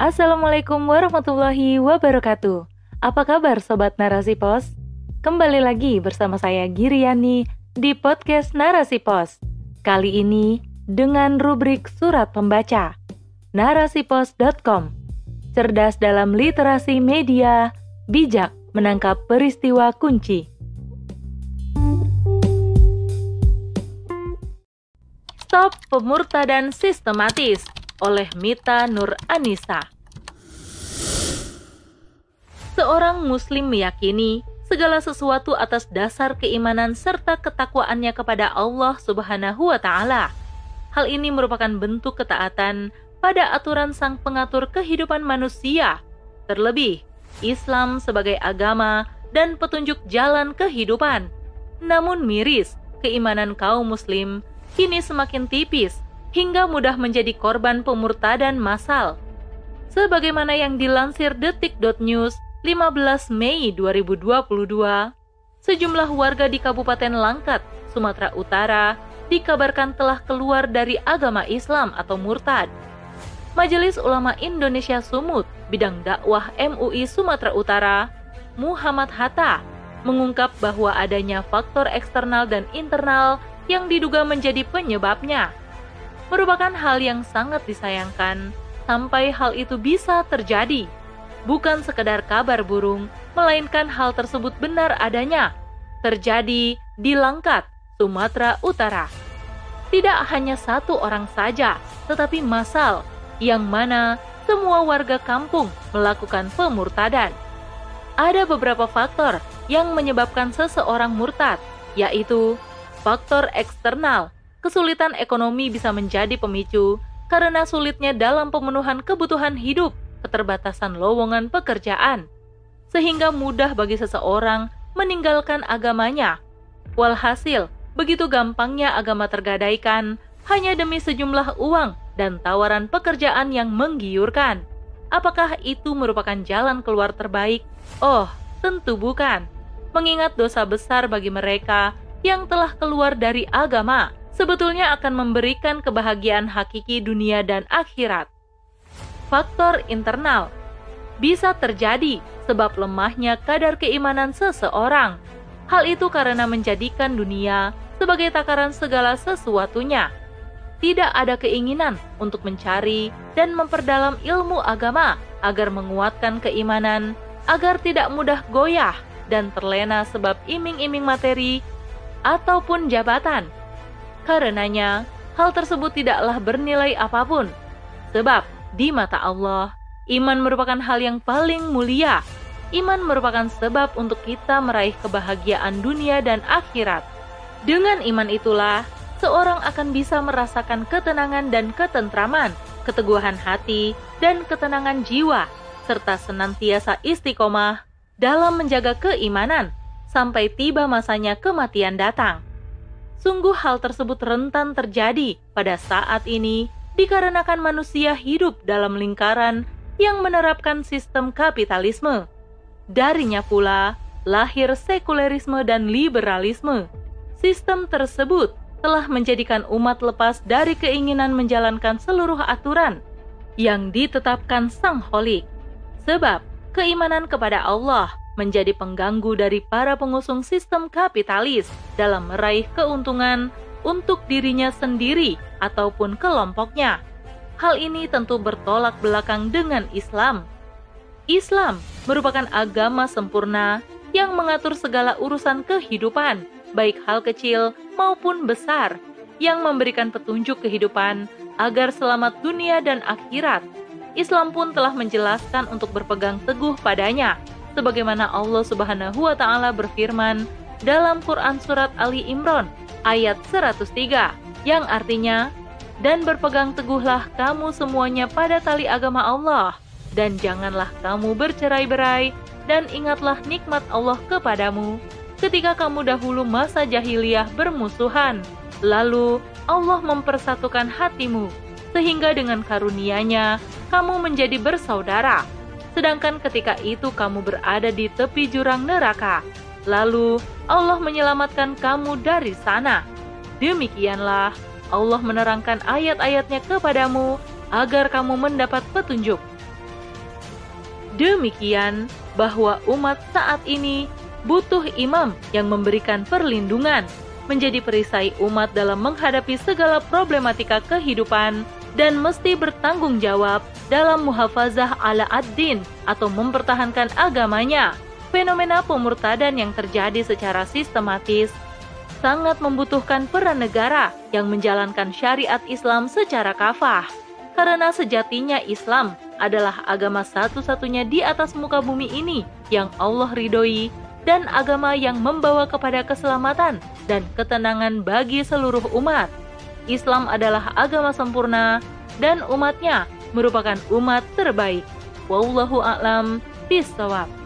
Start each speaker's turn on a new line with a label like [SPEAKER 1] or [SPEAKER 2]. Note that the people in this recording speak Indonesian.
[SPEAKER 1] Assalamualaikum warahmatullahi wabarakatuh. Apa kabar Sobat Narasi Pos? Kembali lagi bersama saya Giriani di podcast Narasi Pos. Kali ini dengan rubrik Surat Pembaca. Narasipos.com Cerdas dalam literasi media, bijak menangkap peristiwa kunci. Stop Pemurtadan Sistematis oleh Mita Nur Anissa. Seorang muslim meyakini segala sesuatu atas dasar keimanan serta ketakwaannya kepada Allah Subhanahu wa taala. Hal ini merupakan bentuk ketaatan pada aturan sang pengatur kehidupan manusia. Terlebih, Islam sebagai agama dan petunjuk jalan kehidupan. Namun miris, keimanan kaum muslim kini semakin tipis hingga mudah menjadi korban pemurtadan massal. Sebagaimana yang dilansir detik.news 15 Mei 2022, sejumlah warga di Kabupaten Langkat, Sumatera Utara dikabarkan telah keluar dari agama Islam atau murtad. Majelis Ulama Indonesia Sumut, bidang dakwah MUI Sumatera Utara, Muhammad Hatta, mengungkap bahwa adanya faktor eksternal dan internal yang diduga menjadi penyebabnya. Merupakan hal yang sangat disayangkan sampai hal itu bisa terjadi. Bukan sekedar kabar burung, melainkan hal tersebut benar adanya. Terjadi di Langkat, Sumatera Utara. Tidak hanya satu orang saja, tetapi massal, yang mana semua warga kampung melakukan pemurtadan. Ada beberapa faktor yang menyebabkan seseorang murtad, yaitu Faktor eksternal, kesulitan ekonomi bisa menjadi pemicu karena sulitnya dalam pemenuhan kebutuhan hidup, keterbatasan lowongan pekerjaan, sehingga mudah bagi seseorang meninggalkan agamanya. Walhasil, begitu gampangnya agama tergadaikan hanya demi sejumlah uang dan tawaran pekerjaan yang menggiurkan. Apakah itu merupakan jalan keluar terbaik? Oh, tentu bukan. Mengingat dosa besar bagi mereka yang telah keluar dari agama sebetulnya akan memberikan kebahagiaan hakiki dunia dan akhirat. Faktor internal bisa terjadi sebab lemahnya kadar keimanan seseorang. Hal itu karena menjadikan dunia sebagai takaran segala sesuatunya. Tidak ada keinginan untuk mencari dan memperdalam ilmu agama agar menguatkan keimanan, agar tidak mudah goyah dan terlena sebab iming-iming materi ataupun jabatan. Karenanya, hal tersebut tidaklah bernilai apa pun, sebab di mata Allah, iman merupakan hal yang paling mulia. Iman merupakan sebab untuk kita meraih kebahagiaan dunia dan akhirat. Dengan iman itulah, seorang akan bisa merasakan ketenangan dan ketentraman, keteguhan hati, dan ketenangan jiwa, serta senantiasa istiqomah dalam menjaga keimanan sampai tiba masanya kematian datang. Sungguh hal tersebut rentan terjadi pada saat ini dikarenakan manusia hidup dalam lingkaran yang menerapkan sistem kapitalisme. Darinya pula lahir sekulerisme dan liberalisme. Sistem tersebut telah menjadikan umat lepas dari keinginan menjalankan seluruh aturan yang ditetapkan Sang Holik. Sebab keimanan kepada Allah menjadi pengganggu dari para pengusung sistem kapitalis dalam meraih keuntungan untuk dirinya sendiri ataupun kelompoknya. Hal ini tentu bertolak belakang dengan Islam. Islam merupakan agama sempurna yang mengatur segala urusan kehidupan, baik hal kecil maupun besar, yang memberikan petunjuk kehidupan agar selamat dunia dan akhirat. Islam pun telah menjelaskan untuk berpegang teguh padanya sebagaimana Allah Subhanahu wa taala berfirman dalam Quran surat Ali Imran ayat 103 yang artinya dan berpegang teguhlah kamu semuanya pada tali agama Allah dan janganlah kamu bercerai-berai dan ingatlah nikmat Allah kepadamu ketika kamu dahulu masa jahiliyah bermusuhan. Lalu Allah mempersatukan hatimu sehingga dengan karunia-Nya kamu menjadi bersaudara sedangkan ketika itu kamu berada di tepi jurang neraka. Lalu Allah menyelamatkan kamu dari sana. Demikianlah Allah menerangkan ayat-ayatnya kepadamu agar kamu mendapat petunjuk. demikian bahwa umat saat ini butuh imam yang memberikan perlindungan, menjadi perisai umat dalam menghadapi segala problematika kehidupan dan mesti bertanggung jawab dalam muhafazah ala ad-din atau mempertahankan agamanya. Fenomena pemurtadan yang terjadi secara sistematis sangat membutuhkan peran negara yang menjalankan syariat Islam secara kafah. Karena sejatinya Islam adalah agama satu-satunya di atas muka bumi ini yang Allah ridhoi dan agama yang membawa kepada keselamatan dan ketenangan bagi seluruh umat. Islam adalah agama sempurna dan umatnya merupakan umat terbaik. Wallahu a'lam bishawab.